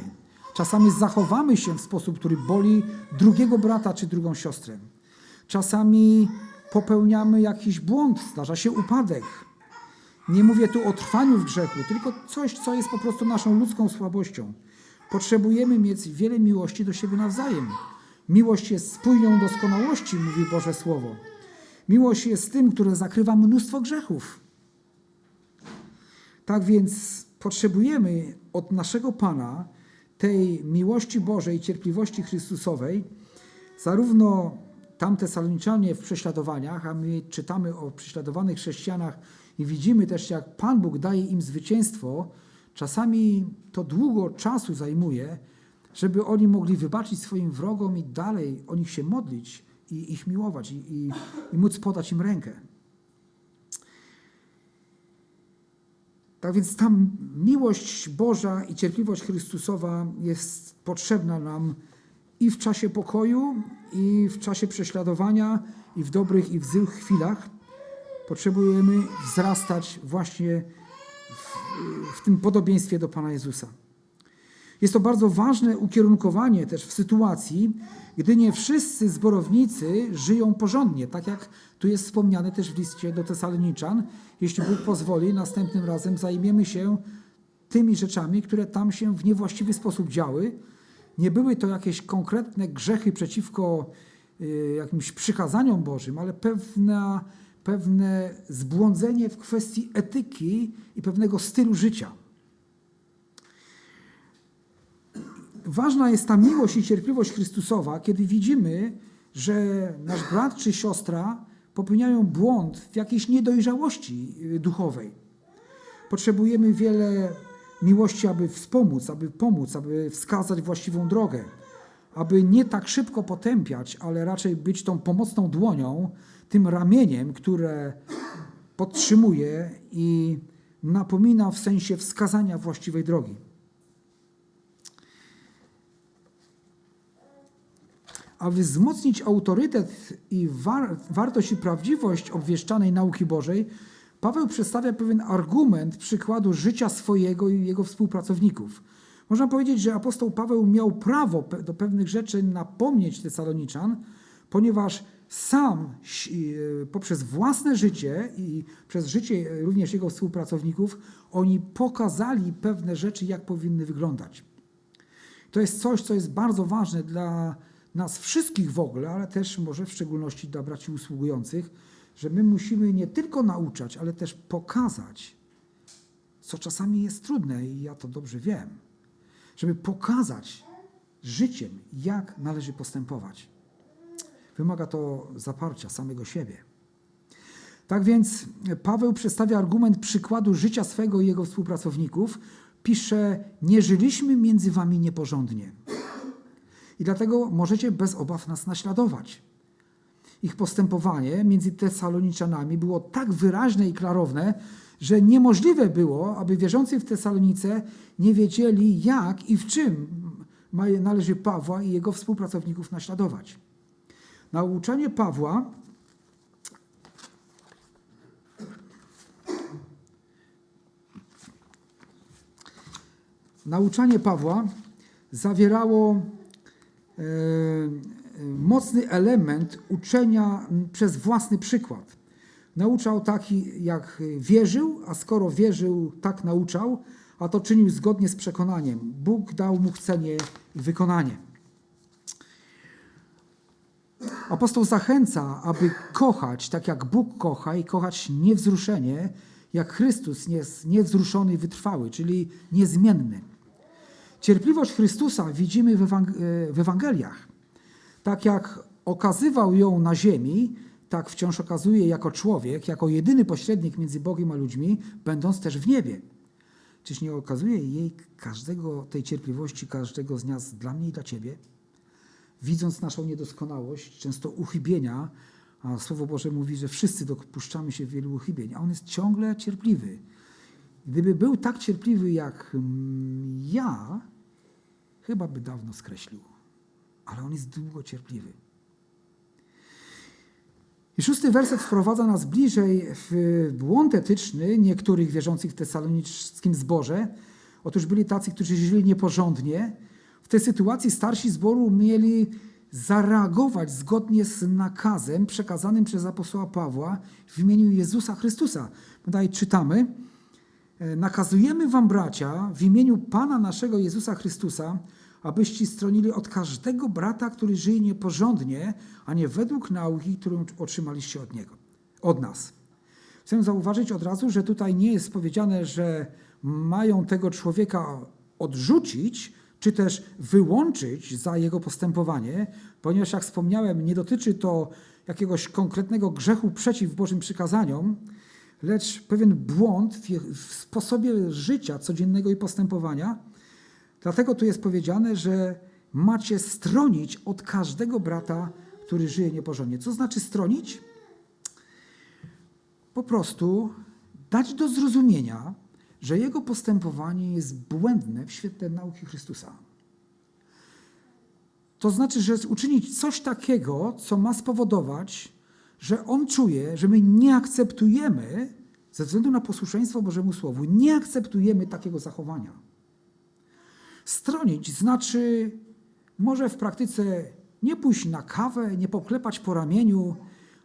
Czasami zachowamy się w sposób, który boli drugiego brata czy drugą siostrę. Czasami popełniamy jakiś błąd, zdarza się upadek. Nie mówię tu o trwaniu w grzechu, tylko coś, co jest po prostu naszą ludzką słabością. Potrzebujemy mieć wiele miłości do siebie nawzajem. Miłość jest spójnią doskonałości, mówi Boże Słowo. Miłość jest tym, które zakrywa mnóstwo grzechów. Tak więc potrzebujemy od naszego Pana tej miłości Bożej, cierpliwości Chrystusowej, zarówno tamte saloniczanie w prześladowaniach, a my czytamy o prześladowanych chrześcijanach i widzimy też, jak Pan Bóg daje im zwycięstwo, czasami to długo czasu zajmuje, żeby oni mogli wybaczyć swoim wrogom i dalej o nich się modlić i ich miłować i, i, i móc podać im rękę. Tak więc ta miłość Boża i cierpliwość Chrystusowa jest potrzebna nam i w czasie pokoju, i w czasie prześladowania, i w dobrych, i w złych chwilach. Potrzebujemy wzrastać właśnie w, tym podobieństwie do Pana Jezusa. Jest to bardzo ważne ukierunkowanie też w sytuacji, gdy nie wszyscy zborownicy żyją porządnie, tak jak tu jest wspomniane też w liście do Tesaloniczan. Jeśli Bóg pozwoli, następnym razem zajmiemy się tymi rzeczami, które tam się w niewłaściwy sposób działy. Nie były to jakieś konkretne grzechy przeciwko y, jakimś przykazaniom Bożym, ale pewna, pewne zbłądzenie w kwestii etyki i pewnego stylu życia. ważna jest ta miłość i cierpliwość Chrystusowa, kiedy widzimy, że nasz brat czy siostra popełniają błąd w jakiejś niedojrzałości y, duchowej. Potrzebujemy wiele miłości, aby wspomóc, aby pomóc, aby wskazać właściwą drogę, aby nie tak szybko potępiać, ale raczej być tą pomocną dłonią, tym ramieniem, które podtrzymuje i napomina w sensie wskazania właściwej drogi. aby wzmocnić autorytet i war wartość i prawdziwość obwieszczanej nauki Bożej, Paweł przedstawia pewien argument przykładu życia swojego i jego współpracowników. Można powiedzieć, że apostoł Paweł miał prawo do pewnych rzeczy napomnieć Tesaloniczan, ponieważ sam e, poprzez własne życie i przez życie również jego współpracowników, oni pokazali pewne rzeczy, jak powinny wyglądać. To jest coś, co jest bardzo ważne dla nas wszystkich w ogóle, ale też może w szczególności dla braci usługujących, że my musimy nie tylko nauczać, ale też pokazać, co czasami jest trudne i ja to dobrze wiem, żeby pokazać życiem, jak należy postępować. Wymaga to zaparcia samego siebie. Tak więc Paweł przedstawia argument przykładu życia swego i jego współpracowników. Pisze: Nie żyliśmy między wami nieporządnie. I dlatego możecie bez obaw nas naśladować. Ich postępowanie między Tesaloniczanami było tak wyraźne i klarowne, że niemożliwe było, aby wierzący w Tesalonice nie wiedzieli, jak i w czym należy Pawła i jego współpracowników naśladować. Nauczanie Pawła Nauczanie Pawła zawierało e, mocny element uczenia przez własny przykład. Nauczał taki, jak wierzył, a skoro wierzył, tak nauczał, a to czynił zgodnie z przekonaniem. Bóg dał mu chcenie i wykonanie. Apostoł zachęca, aby kochać tak jak Bóg kocha i kochać niewzruszenie, jak Chrystus jest niewzruszony i wytrwały, czyli niezmienny. Cierpliwość Chrystusa widzimy w Ewangeliach. Tak jak okazywał ją na ziemi, tak wciąż okazuje jako człowiek, jako jedyny pośrednik między Bogiem a ludźmi, będąc też w niebie. Czyż nie okazuje jej każdego, tej cierpliwości każdego z nas dla mnie i dla Ciebie? Widząc naszą niedoskonałość, często uchybienia, a Słowo Boże mówi, że wszyscy dopuszczamy się wielu uchybień, a On jest ciągle cierpliwy. Gdyby był tak cierpliwy jak mm, ja, chyba by dawno skreślił. Ale On jest długo cierpliwy. I szósty werset wprowadza nas bliżej w błąd etyczny niektórych wierzących w tesalonickim zborze. Otóż byli tacy, którzy żyli nieporządnie. W tej sytuacji starsi zboru mieli zareagować zgodnie z nakazem przekazanym przez apostoła Pawła w imieniu Jezusa Chrystusa. Tutaj czytamy: Nakazujemy wam, bracia, w imieniu Pana naszego Jezusa Chrystusa, abyście stronili od każdego brata, który żyje nieporządnie, a nie według nauki, którą otrzymaliście od niego, od nas. Chcę zauważyć od razu, że tutaj nie jest powiedziane, że mają tego człowieka odrzucić, czy też wyłączyć za jego postępowanie, ponieważ, jak wspomniałem, nie dotyczy to jakiegoś konkretnego grzechu przeciw Bożym przykazaniom, lecz pewien błąd w sposobie życia codziennego i postępowania, Dlatego tu jest powiedziane, że macie stronić od każdego brata, który żyje nieporządnie. Co znaczy stronić? Po prostu dać do zrozumienia, że jego postępowanie jest błędne w świetle nauki Chrystusa. To znaczy, że uczynić coś takiego, co ma spowodować, że on czuje, że my nie akceptujemy, ze względu na posłuszeństwo Bożemu Słowu, nie akceptujemy takiego zachowania. Stronić znaczy może w praktyce nie pójść na kawę, nie poklepać po ramieniu,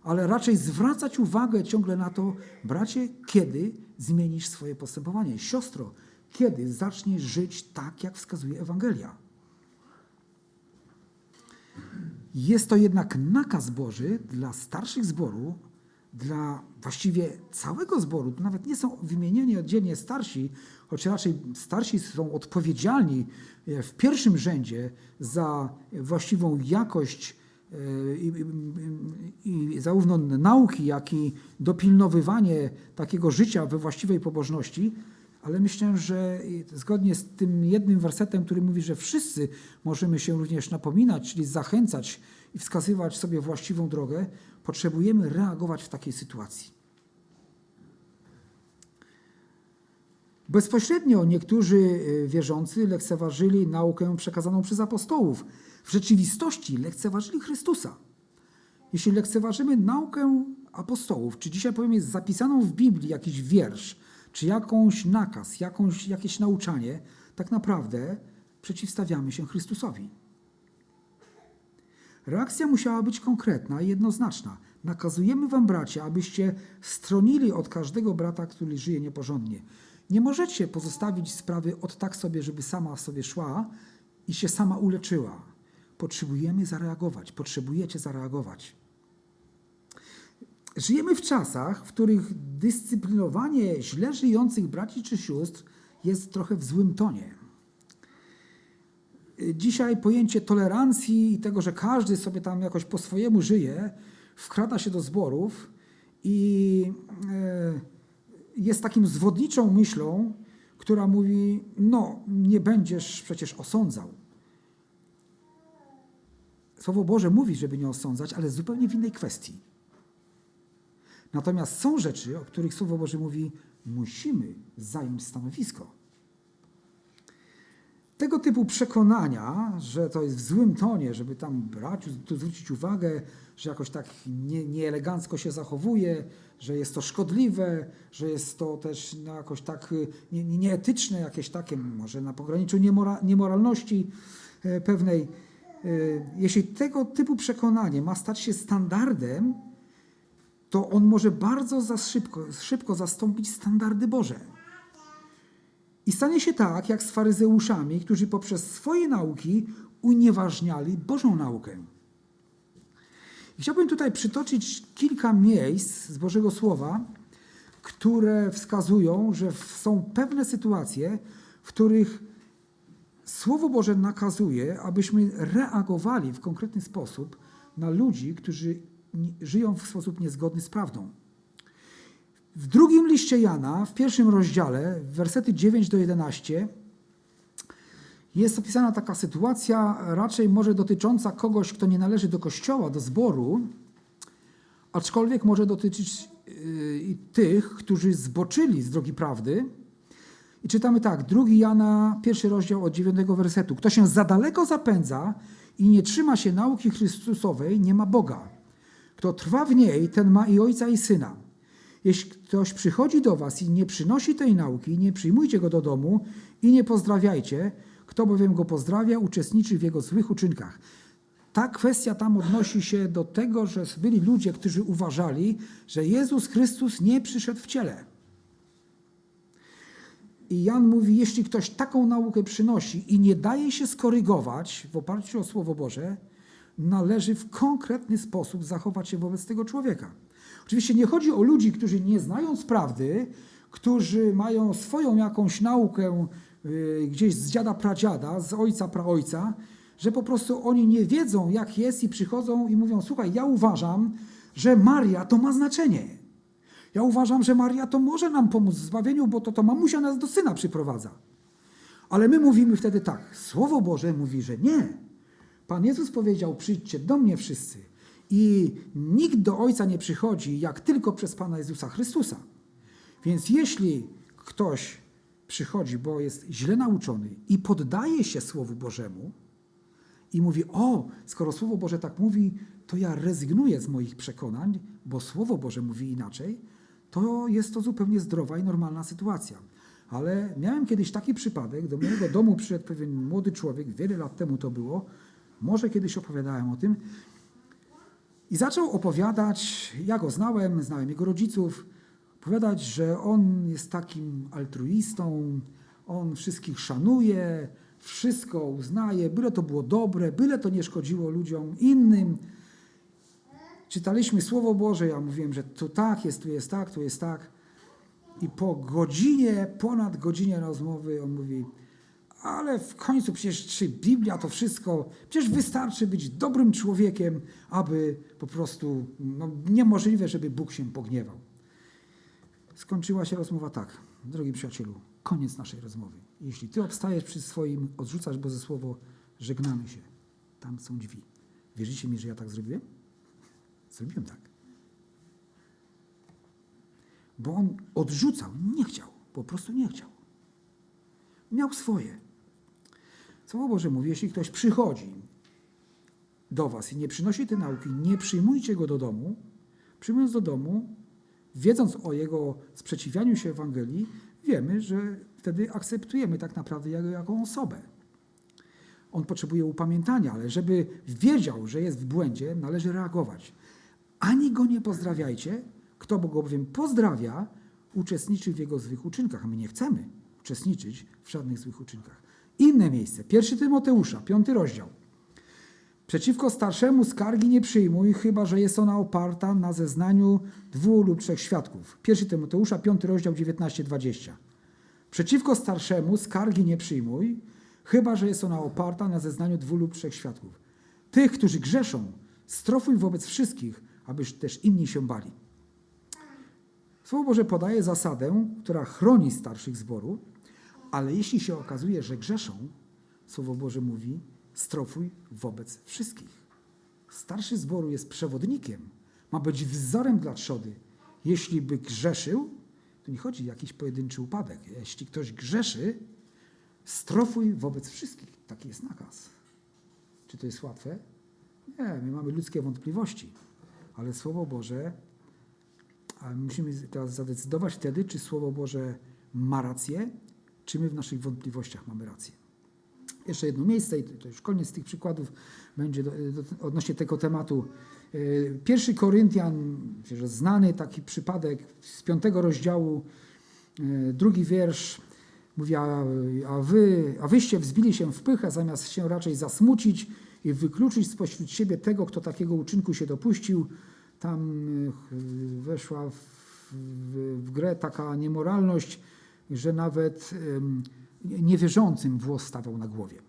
ale raczej zwracać uwagę ciągle na to, bracie, kiedy zmienisz swoje postępowanie? Siostro, kiedy zaczniesz żyć tak, jak wskazuje Ewangelia? Jest to jednak nakaz Boży dla starszych zboru, dla właściwie całego zboru. To nawet nie są wymienieni oddzielnie starsi, choć raczej starsi są odpowiedzialni e, w pierwszym rzędzie za właściwą jakość e, i, i, i zarówno nauki, jak i dopilnowywanie takiego życia we właściwej pobożności, ale myślę, że zgodnie z tym jednym wersetem, który mówi, że wszyscy możemy się również napominać, czyli zachęcać i wskazywać sobie właściwą drogę, potrzebujemy reagować w takiej sytuacji. Bezpośrednio niektórzy e, wierzący lekceważyli naukę przekazaną przez apostołów. W rzeczywistości lekceważyli Chrystusa. Jeśli lekceważymy naukę apostołów, czy dzisiaj powiem jest zapisaną w Biblii jakiś wiersz, czy jakąś nakaz, jakąś, jakieś nauczanie, tak naprawdę przeciwstawiamy się Chrystusowi. Reakcja musiała być konkretna i jednoznaczna. Nakazujemy wam, bracia, abyście stronili od każdego brata, który żyje nieporządnie. Nie możecie pozostawić sprawy od tak sobie, żeby sama sobie szła i się sama uleczyła. Potrzebujemy zareagować, potrzebujecie zareagować. Żyjemy w czasach, w których dyscyplinowanie źle żyjących braci czy sióstr jest trochę w złym tonie. Dzisiaj pojęcie tolerancji i tego, że każdy sobie tam jakoś po swojemu żyje, wkrada się do zborów i e, jest takim zwodniczą myślą, która mówi: No, nie będziesz przecież osądzał. Słowo Boże mówi, żeby nie osądzać, ale zupełnie w innej kwestii. Natomiast są rzeczy, o których Słowo Boże mówi, musimy zająć stanowisko. Tego typu przekonania, że to jest w złym tonie, żeby tam brać, tu zwrócić uwagę, że jakoś tak nie, nieelegancko się zachowuje, że jest to szkodliwe, że jest to też no, jakoś tak nie, nieetyczne, jakieś takie, może na pograniczu niemora, niemoralności e, pewnej. E, jeśli tego typu przekonanie ma stać się standardem, to on może bardzo za szybko, szybko zastąpić standardy Boże. I stanie się tak, jak z faryzeuszami, którzy poprzez swoje nauki unieważniali Bożą naukę. I chciałbym tutaj przytoczyć kilka miejsc z Bożego Słowa, które wskazują, że są pewne sytuacje, w których Słowo Boże nakazuje, abyśmy reagowali w konkretny sposób na ludzi, którzy żyją w sposób niezgodny z prawdą. W drugim liście Jana, w pierwszym rozdziale, wersety 9 do 11, jest opisana taka sytuacja, raczej może dotycząca kogoś, kto nie należy do kościoła, do zboru, aczkolwiek może dotyczyć yy, tych, którzy zboczyli z drogi prawdy. I czytamy tak, drugi Jana, pierwszy rozdział od 9 wersetu. Kto się za daleko zapędza i nie trzyma się nauki Chrystusowej, nie ma Boga. Kto trwa w niej, ten ma i ojca, i syna. Jeśli ktoś przychodzi do was i nie przynosi tej nauki, nie przyjmujcie go do domu i nie pozdrawiajcie. Kto bowiem go pozdrawia, uczestniczy w jego złych uczynkach. Ta kwestia tam odnosi się do tego, że byli ludzie, którzy uważali, że Jezus Chrystus nie przyszedł w ciele. I Jan mówi, jeśli ktoś taką naukę przynosi i nie daje się skorygować w oparciu o Słowo Boże, należy w konkretny sposób zachować się wobec tego człowieka. Oczywiście nie chodzi o ludzi, którzy nie znając prawdy, którzy mają swoją jakąś naukę y, gdzieś z dziada pradziada, z ojca praojca, że po prostu oni nie wiedzą, jak jest i przychodzą i mówią: Słuchaj, ja uważam, że Maria to ma znaczenie. Ja uważam, że Maria to może nam pomóc w zbawieniu, bo to, to mamusia nas do syna przyprowadza. Ale my mówimy wtedy tak: Słowo Boże mówi, że nie. Pan Jezus powiedział: Przyjdźcie do mnie wszyscy. I nikt do Ojca nie przychodzi, jak tylko przez Pana Jezusa Chrystusa. Więc jeśli ktoś przychodzi, bo jest źle nauczony i poddaje się Słowu Bożemu i mówi: O, skoro Słowo Boże tak mówi, to ja rezygnuję z moich przekonań, bo Słowo Boże mówi inaczej, to jest to zupełnie zdrowa i normalna sytuacja. Ale miałem kiedyś taki przypadek, do mojego domu przyszedł pewien młody człowiek, wiele lat temu to było, może kiedyś opowiadałem o tym. I zaczął opowiadać, ja go znałem, znałem jego rodziców, opowiadać, że on jest takim altruistą, on wszystkich szanuje, wszystko uznaje, byle to było dobre, byle to nie szkodziło ludziom innym. Czytaliśmy Słowo Boże, ja mówiłem, że tu tak jest, tu jest tak, tu jest tak. I po godzinie, ponad godzinie rozmowy on mówi, ale w końcu przecież czy Biblia to wszystko, przecież wystarczy być dobrym człowiekiem, aby po prostu no, niemożliwe, żeby Bóg się pogniewał. Skończyła się rozmowa tak, drogi przyjacielu, koniec naszej rozmowy. Jeśli ty obstajesz przy swoim, odrzucasz Boże Słowo, żegnamy się. Tam są drzwi. Wierzycie mi, że ja tak zrobiłem? Zrobiłem tak. Bo on odrzucał, nie chciał, po prostu nie chciał. Miał swoje. Słowo Boże mówi, jeśli ktoś przychodzi do was i nie przynosi tej nauki, nie przyjmujcie go do domu. Przyjmując do domu, wiedząc o jego sprzeciwianiu się Ewangelii, wiemy, że wtedy akceptujemy tak naprawdę jego jako osobę. On potrzebuje upamiętania, ale żeby wiedział, że jest w błędzie, należy reagować. Ani go nie pozdrawiajcie, kto go bowiem pozdrawia, uczestniczy w jego złych uczynkach, a my nie chcemy uczestniczyć w żadnych złych uczynkach. Inne miejsce. Pierwszy Tymoteusza, piąty rozdział. Przeciwko starszemu skargi nie przyjmuj, chyba że jest ona oparta na zeznaniu dwóch lub trzech świadków. 1 Tymoteusza, 5 rozdział 19-20. Przeciwko starszemu skargi nie przyjmuj, chyba że jest ona oparta na zeznaniu dwóch lub trzech świadków. Tych, którzy grzeszą, strofuj wobec wszystkich, abyś też inni się bali. Słowo Boże podaje zasadę, która chroni starszych zboru, ale jeśli się okazuje, że grzeszą, Słowo Boże mówi, strofuj wobec wszystkich. Starszy zboru jest przewodnikiem, ma być wzorem dla trzody. Jeśli by grzeszył, to nie chodzi o jakiś pojedynczy upadek. Jeśli ktoś grzeszy, strofuj wobec wszystkich. Taki jest nakaz. Czy to jest łatwe? Nie, my mamy ludzkie wątpliwości, ale Słowo Boże, a musimy teraz zadecydować wtedy, czy Słowo Boże ma rację, czy my w naszych wątpliwościach mamy rację. Jeszcze jedno miejsce, i to już koniec tych przykładów będzie do, do, odnośnie tego tematu. Yy, pierwszy Koryntian, znany taki przypadek z piątego rozdziału, yy, drugi wiersz, mówi, a, a, wy, a wyście wzbili się w pychę, zamiast się raczej zasmucić i wykluczyć spośród siebie tego, kto takiego uczynku się dopuścił. Tam yy, weszła w, w, w grę taka niemoralność, że nawet niewierzącym włos stawał na głowie.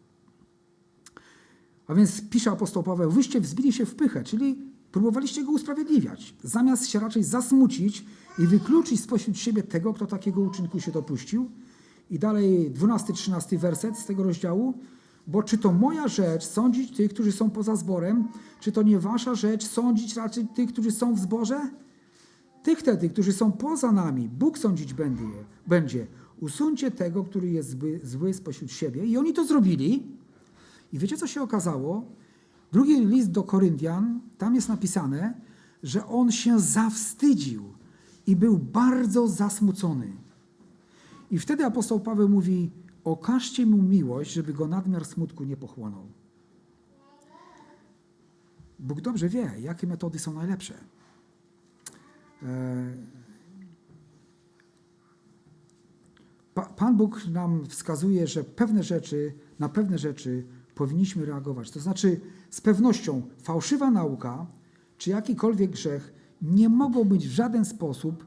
A więc pisze apostoł Paweł, wyście wzbili się w pychę, czyli próbowaliście go usprawiedliwiać, zamiast się raczej zasmucić i wykluczyć spośród siebie tego, kto takiego uczynku się dopuścił. I dalej 12-13 werset z tego rozdziału. Bo czy to moja rzecz sądzić tych, którzy są poza zborem, czy to nie wasza rzecz sądzić raczej tych, którzy są w zborze? Tych wtedy, którzy są poza nami, Bóg sądzić będzie. będzie. Usuńcie tego, który jest zły, zły spośród siebie. I oni to zrobili. I wiecie, co się okazało? Drugi list do Koryntian, tam jest napisane, że on się zawstydził i był bardzo zasmucony. I wtedy apostoł Paweł mówi: Okażcie mu miłość, żeby go nadmiar smutku nie pochłonął. Bóg dobrze wie, jakie metody są najlepsze. E, Pan Bóg nam wskazuje, że pewne rzeczy, na pewne rzeczy powinniśmy reagować. To znaczy, z pewnością fałszywa nauka czy jakikolwiek grzech nie mogą być w żaden sposób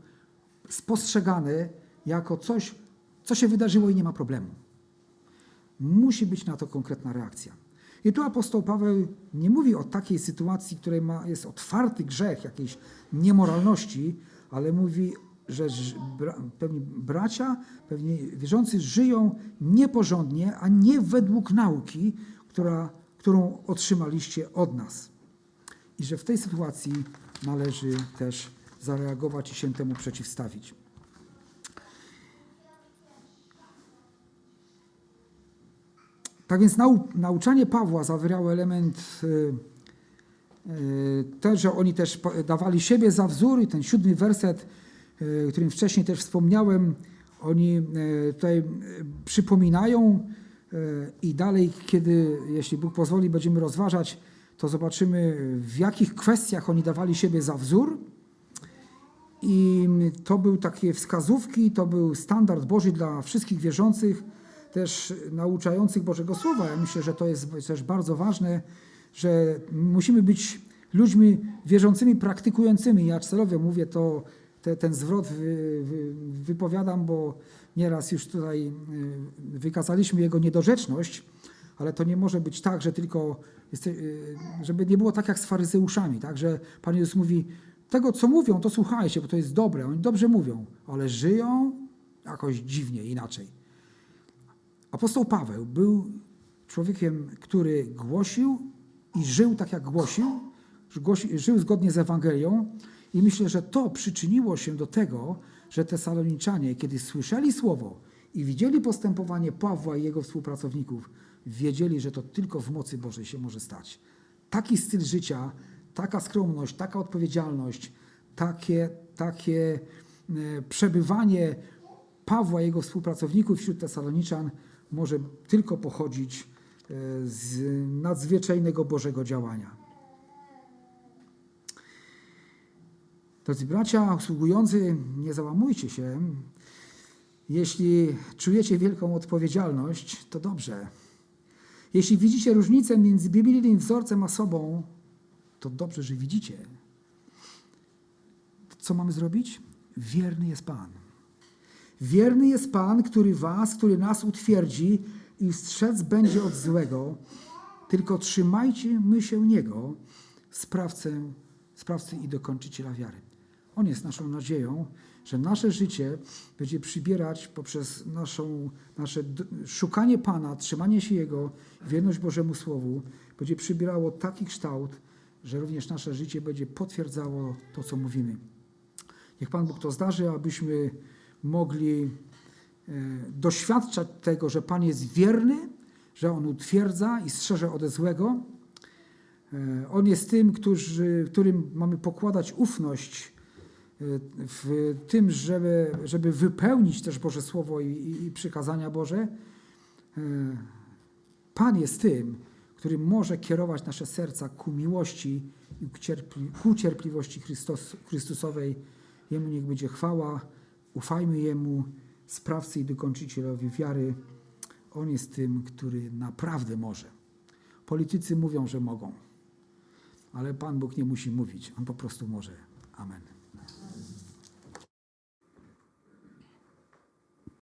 spostrzegane jako coś, co się wydarzyło i nie ma problemu. Musi być na to konkretna reakcja. I tu apostoł Paweł nie mówi o takiej sytuacji, w której ma, jest otwarty grzech jakiejś niemoralności, ale mówi że pewni bracia, pewni wierzący żyją nieporządnie, a nie według nauki, która, którą otrzymaliście od nas. I że w tej sytuacji należy też zareagować i się temu przeciwstawić. Tak więc nau, nauczanie Pawła zawierało element y, y, to, że oni też dawali siebie za wzór i ten siódmy werset o którym wcześniej też wspomniałem, oni tutaj przypominają i dalej, kiedy, jeśli Bóg pozwoli, będziemy rozważać, to zobaczymy, w jakich kwestiach oni dawali siebie za wzór. I to były takie wskazówki, to był standard Boży dla wszystkich wierzących, też nauczających Bożego Słowa. Ja myślę, że to jest też bardzo ważne, że musimy być ludźmi wierzącymi, praktykującymi. Ja celowo mówię to te, ten zwrot wy, wy, wypowiadam, bo nieraz już tutaj y, wykazaliśmy jego niedorzeczność, ale to nie może być tak, że tylko, y, żeby nie było tak jak z faryzeuszami, tak, że Pan Jezus mówi, tego co mówią, to słuchajcie, bo to jest dobre, oni dobrze mówią, ale żyją jakoś dziwnie, inaczej. Apostoł Paweł był człowiekiem, który głosił i żył tak jak głosił, żył zgodnie z Ewangelią, i myślę, że to przyczyniło się do tego, że Tesaloniczanie, kiedy słyszeli słowo i widzieli postępowanie Pawła i jego współpracowników, wiedzieli, że to tylko w mocy Bożej się może stać. Taki styl życia, taka skromność, taka odpowiedzialność, takie, takie e, przebywanie Pawła i jego współpracowników wśród Tesaloniczan może tylko pochodzić e, z nadzwyczajnego Bożego działania. Drodzy bracia, usługujący, nie załamujcie się. Jeśli czujecie wielką odpowiedzialność, to dobrze. Jeśli widzicie różnicę między biblijnym wzorcem a sobą, to dobrze, że widzicie. Co mamy zrobić? Wierny jest Pan. Wierny jest Pan, który was, który nas utwierdzi i strzec będzie od złego. Tylko trzymajmy się Niego, sprawcę, sprawcy i dokończyciela wiary. On jest naszą nadzieją, że nasze życie będzie przybierać poprzez naszą, nasze szukanie Pana, trzymanie się Jego, wierność Bożemu Słowu, będzie przybierało taki kształt, że również nasze życie będzie potwierdzało to, co mówimy. Niech Pan Bóg to zdarzy, abyśmy mogli e, doświadczać tego, że Pan jest wierny, że On utwierdza i strzeże ode złego. E, On jest tym, którzy, którym mamy pokładać ufność e, w tym, żeby, żeby wypełnić też Boże Słowo i, i, przykazania Boże. Pan jest tym, który może kierować nasze serca ku miłości i ku, cierpli, ku cierpliwości Chrystus, Chrystusowej. Jemu niech będzie chwała. Ufajmy Jemu, sprawcy i dokończycielowi wiary. On jest tym, który naprawdę może. Politycy mówią, że mogą, ale Pan Bóg nie musi mówić. On po prostu może. Amen.